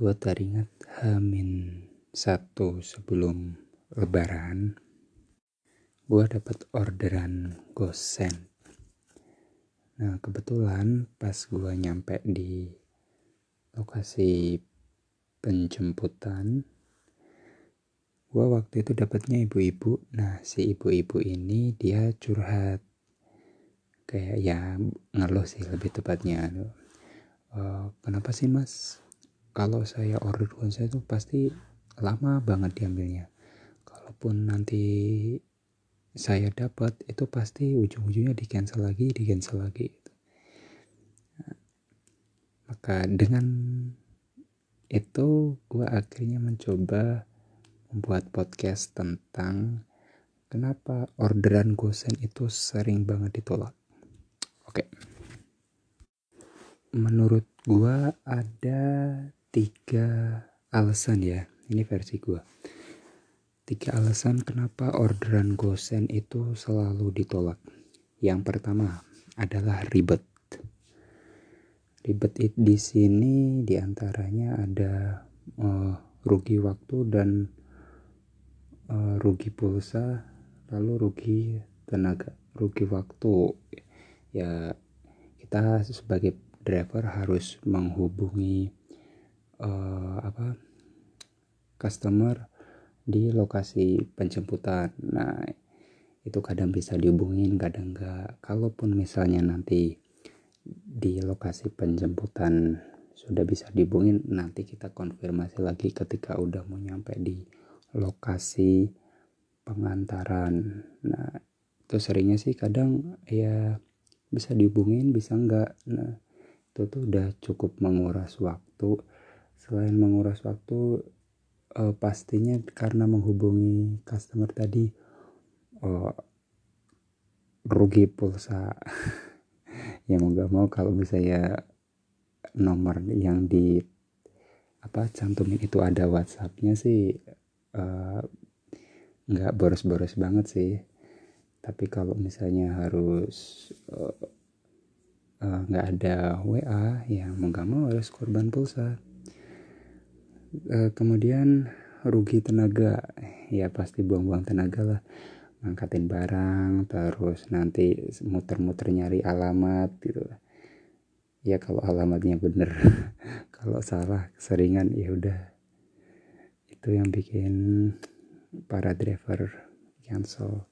gue teringat Hamin satu sebelum lebaran gue dapat orderan gosen. Nah kebetulan pas gue nyampe di lokasi penjemputan gue waktu itu dapatnya ibu-ibu. Nah si ibu-ibu ini dia curhat. Kayak ya ngeluh sih lebih tepatnya. Uh, kenapa sih mas kalau saya order gosen itu pasti lama banget diambilnya. Kalaupun nanti saya dapat itu pasti ujung-ujungnya di cancel lagi di cancel lagi maka dengan itu gue akhirnya mencoba membuat podcast tentang kenapa orderan gosen itu sering banget ditolak. Oke. Menurut gue ada tiga alasan ya ini versi gue Tiga alasan kenapa orderan gosen itu selalu ditolak. Yang pertama adalah ribet. Ribet di sini di antaranya ada uh, rugi waktu dan uh, rugi pulsa, lalu rugi tenaga, rugi waktu. Ya kita sebagai driver harus menghubungi uh, apa customer di lokasi penjemputan. Nah, itu kadang bisa dihubungin, kadang enggak. Kalaupun misalnya nanti di lokasi penjemputan sudah bisa dihubungin, nanti kita konfirmasi lagi ketika udah mau nyampe di lokasi pengantaran. Nah, itu seringnya sih kadang ya bisa dihubungin, bisa enggak. Nah, itu tuh udah cukup menguras waktu. Selain menguras waktu, uh, pastinya karena menghubungi customer tadi uh, rugi pulsa. Ya mau gak mau kalau misalnya nomor yang di apa cantumin itu ada WhatsAppnya sih uh, nggak boros-boros banget sih. Tapi kalau misalnya harus nggak uh, uh, ada WA ya mau gak mau harus korban pulsa e, kemudian rugi tenaga. Ya pasti buang-buang tenaga lah. Ngangkatin barang terus nanti muter-muter nyari alamat gitu. Ya kalau alamatnya bener. Kalau salah seringan ya udah. Itu yang bikin para driver cancel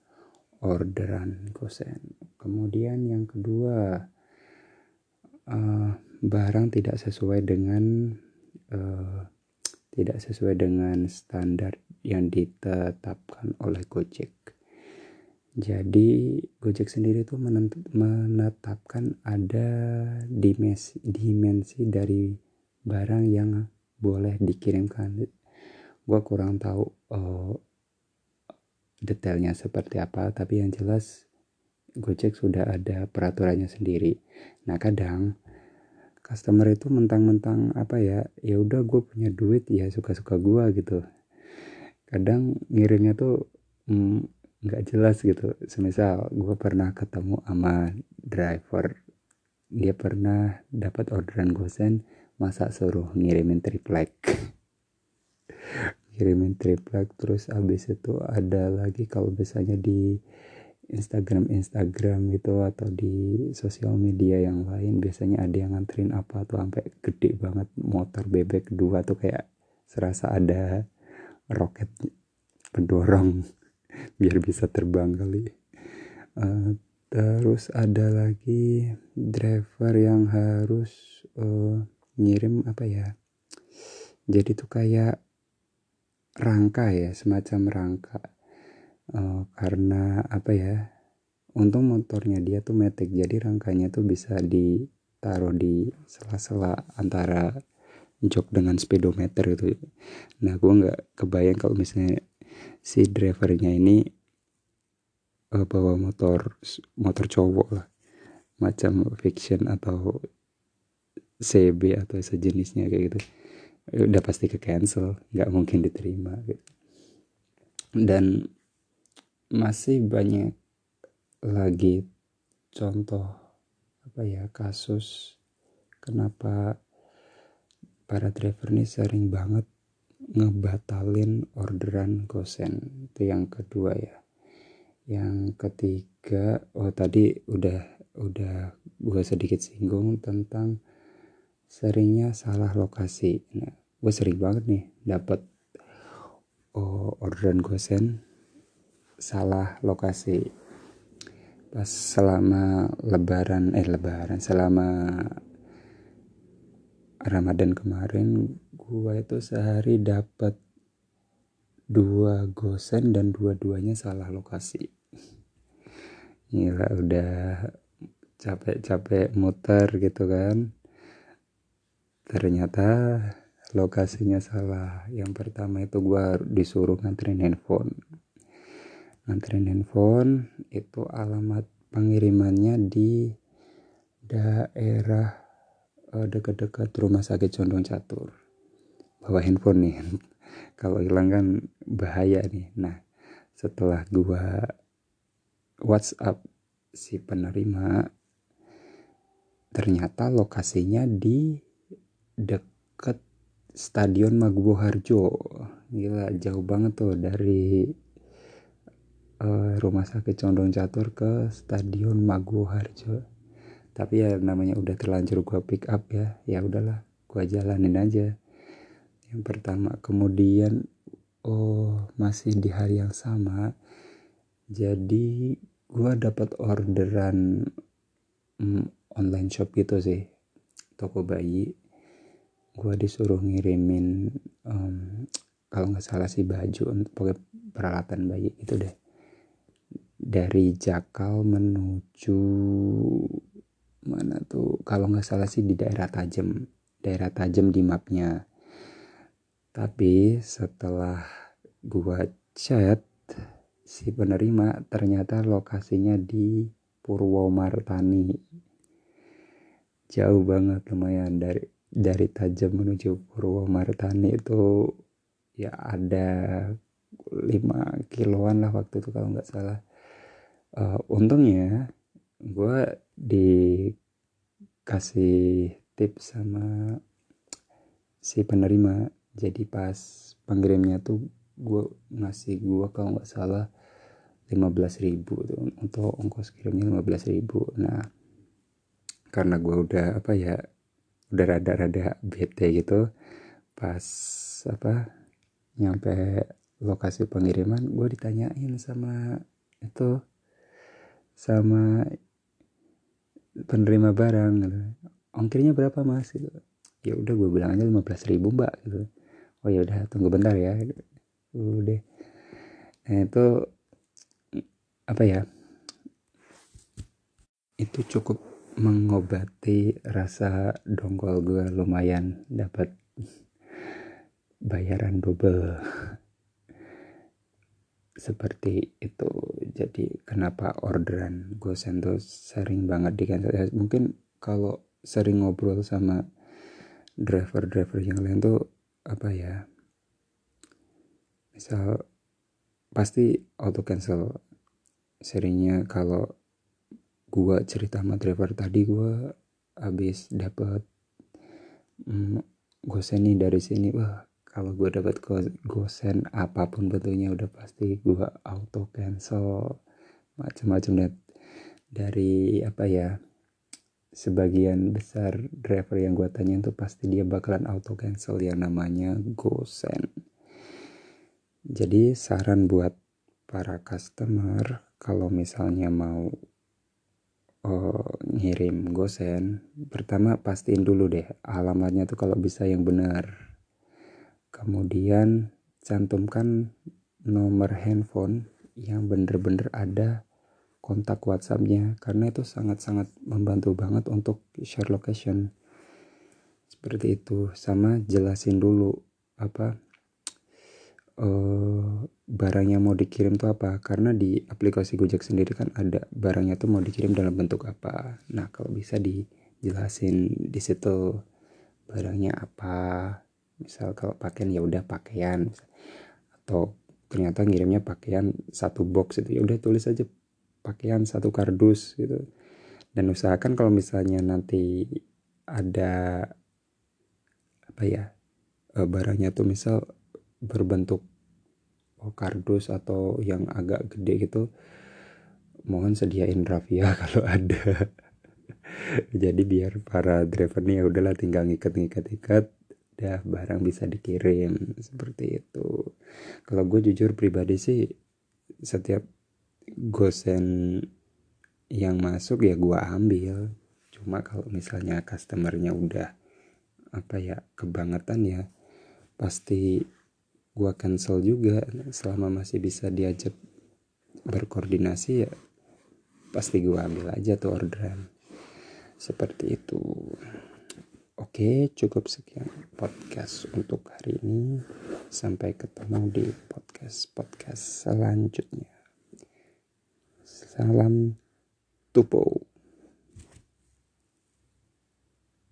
orderan gosen kemudian yang kedua uh, barang tidak sesuai dengan uh, tidak sesuai dengan standar yang ditetapkan oleh Gojek. Jadi Gojek sendiri itu menetapkan ada dimensi, dimensi dari barang yang boleh dikirimkan. Gue kurang tahu uh, detailnya seperti apa, tapi yang jelas Gojek sudah ada peraturannya sendiri. Nah kadang customer itu mentang-mentang apa ya ya udah gue punya duit ya suka-suka gue gitu. Kadang ngirimnya tuh mm, nggak mm, jelas gitu. Semisal gue pernah ketemu sama driver dia pernah dapat orderan gosen masa suruh ngirimin triplek ngirimin triplek terus abis itu ada lagi kalau misalnya di Instagram Instagram gitu atau di sosial media yang lain biasanya ada yang nganterin apa tuh sampai gede banget motor bebek dua tuh kayak serasa ada roket pendorong biar bisa terbang kali. Uh, terus ada lagi driver yang harus uh, ngirim apa ya jadi tuh kayak rangka ya semacam rangka uh, karena apa ya untung motornya dia tuh metik jadi rangkanya tuh bisa ditaruh di sela-sela antara jok dengan speedometer itu nah gue nggak kebayang kalau misalnya si drivernya ini uh, bawa motor motor cowok lah macam fiction atau CB atau sejenisnya kayak gitu udah pasti ke cancel nggak mungkin diterima gitu. Dan masih banyak lagi contoh apa ya kasus kenapa para driver nih sering banget ngebatalin orderan gosen. Itu yang kedua ya. Yang ketiga oh tadi udah udah gue sedikit singgung tentang seringnya salah lokasi. Nah gue sering banget nih dapat oh, orderan gosen salah lokasi. Pas selama lebaran eh lebaran selama Ramadan kemarin gua itu sehari dapat dua gosen dan dua-duanya salah lokasi. Gila udah capek-capek muter gitu kan. Ternyata lokasinya salah. Yang pertama itu gua disuruh nganterin handphone nganterin handphone itu alamat pengirimannya di daerah uh, dekat-dekat rumah sakit Condong Catur. Bawa handphone nih kalau hilang kan bahaya nih. Nah setelah gua WhatsApp si penerima ternyata lokasinya di deket Stadion Maguwo Harjo gila jauh banget tuh dari uh, rumah sakit Condong Catur ke Stadion Maguwo Harjo tapi ya namanya udah terlanjur gua pick up ya. Ya udahlah gua jalanin aja. Yang pertama kemudian oh masih di hari yang sama jadi gua dapat orderan mm, online shop gitu sih toko bayi. Gua disuruh ngirimin um, kalau nggak salah sih baju untuk pakai peralatan bayi itu deh dari Jakal menuju mana tuh? Kalau nggak salah sih di daerah Tajem daerah Tajem di mapnya. Tapi setelah gua chat si penerima ternyata lokasinya di Purwomartani. Jauh banget lumayan dari dari Tajem menuju Purwomartani itu. Ya ada 5 kiloan lah waktu itu kalau nggak salah uh, untungnya gue dikasih tips sama si penerima. Jadi pas pengirimnya tuh gue ngasih gue kalau nggak salah 15 ribu tuh. Untuk ongkos kirimnya 15 ribu. Nah karena gue udah apa ya udah rada-rada bete gitu pas apa nyampe lokasi pengiriman gue ditanyain sama itu sama penerima barang gitu. ongkirnya berapa mas? Gitu. Ya udah gue bilang aja lima belas ribu mbak gitu. Oh ya udah tunggu bentar ya. Udah nah itu apa ya? Itu cukup mengobati rasa dongkol gue lumayan dapat bayaran double seperti itu. Jadi kenapa orderan gosen tuh sering banget di cancel? Ya, mungkin kalau sering ngobrol sama driver-driver yang lain tuh apa ya misal pasti auto cancel seringnya kalau gua cerita sama driver tadi gua habis dapat mm, gosen nih dari sini. Wah kalau gue dapat gosen apa pun bentuknya udah pasti gue auto cancel macam-macam net dari apa ya sebagian besar driver yang gue tanya itu pasti dia bakalan auto cancel yang namanya gosen. Jadi saran buat para customer kalau misalnya mau uh, ngirim gosen pertama pastiin dulu deh alamatnya tuh kalau bisa yang benar kemudian cantumkan nomor handphone yang bener-bener ada kontak WhatsAppnya karena itu sangat-sangat membantu banget untuk share location. Seperti itu sama jelasin dulu apa uh, barangnya mau dikirim tuh apa. Karena di aplikasi Gojek sendiri kan ada barangnya tuh mau dikirim dalam bentuk apa. Nah kalau bisa dijelasin di situ barangnya apa misal kalau pakaian ya udah pakaian atau ternyata ngirimnya pakaian satu box itu ya udah tulis aja pakaian satu kardus gitu. Dan usahakan kalau misalnya nanti ada apa ya uh, barangnya tuh misal berbentuk oh, kardus atau yang agak gede gitu mohon sediain rafia kalau ada. Jadi biar para driver nih ya udahlah tinggal ngikat-ngikat-ikat dah barang bisa dikirim. Seperti itu. Kalau gue jujur pribadi sih setiap gosen yang masuk ya gue ambil. Cuma kalau misalnya customernya udah apa ya kebangetan ya pasti gue cancel juga. Selama masih bisa diajak berkoordinasi ya pasti gue ambil aja tuh orderan. Seperti itu oke cukup sekian podcast untuk hari ini. Sampai ketemu di podcast podcast selanjutnya. Salam tupo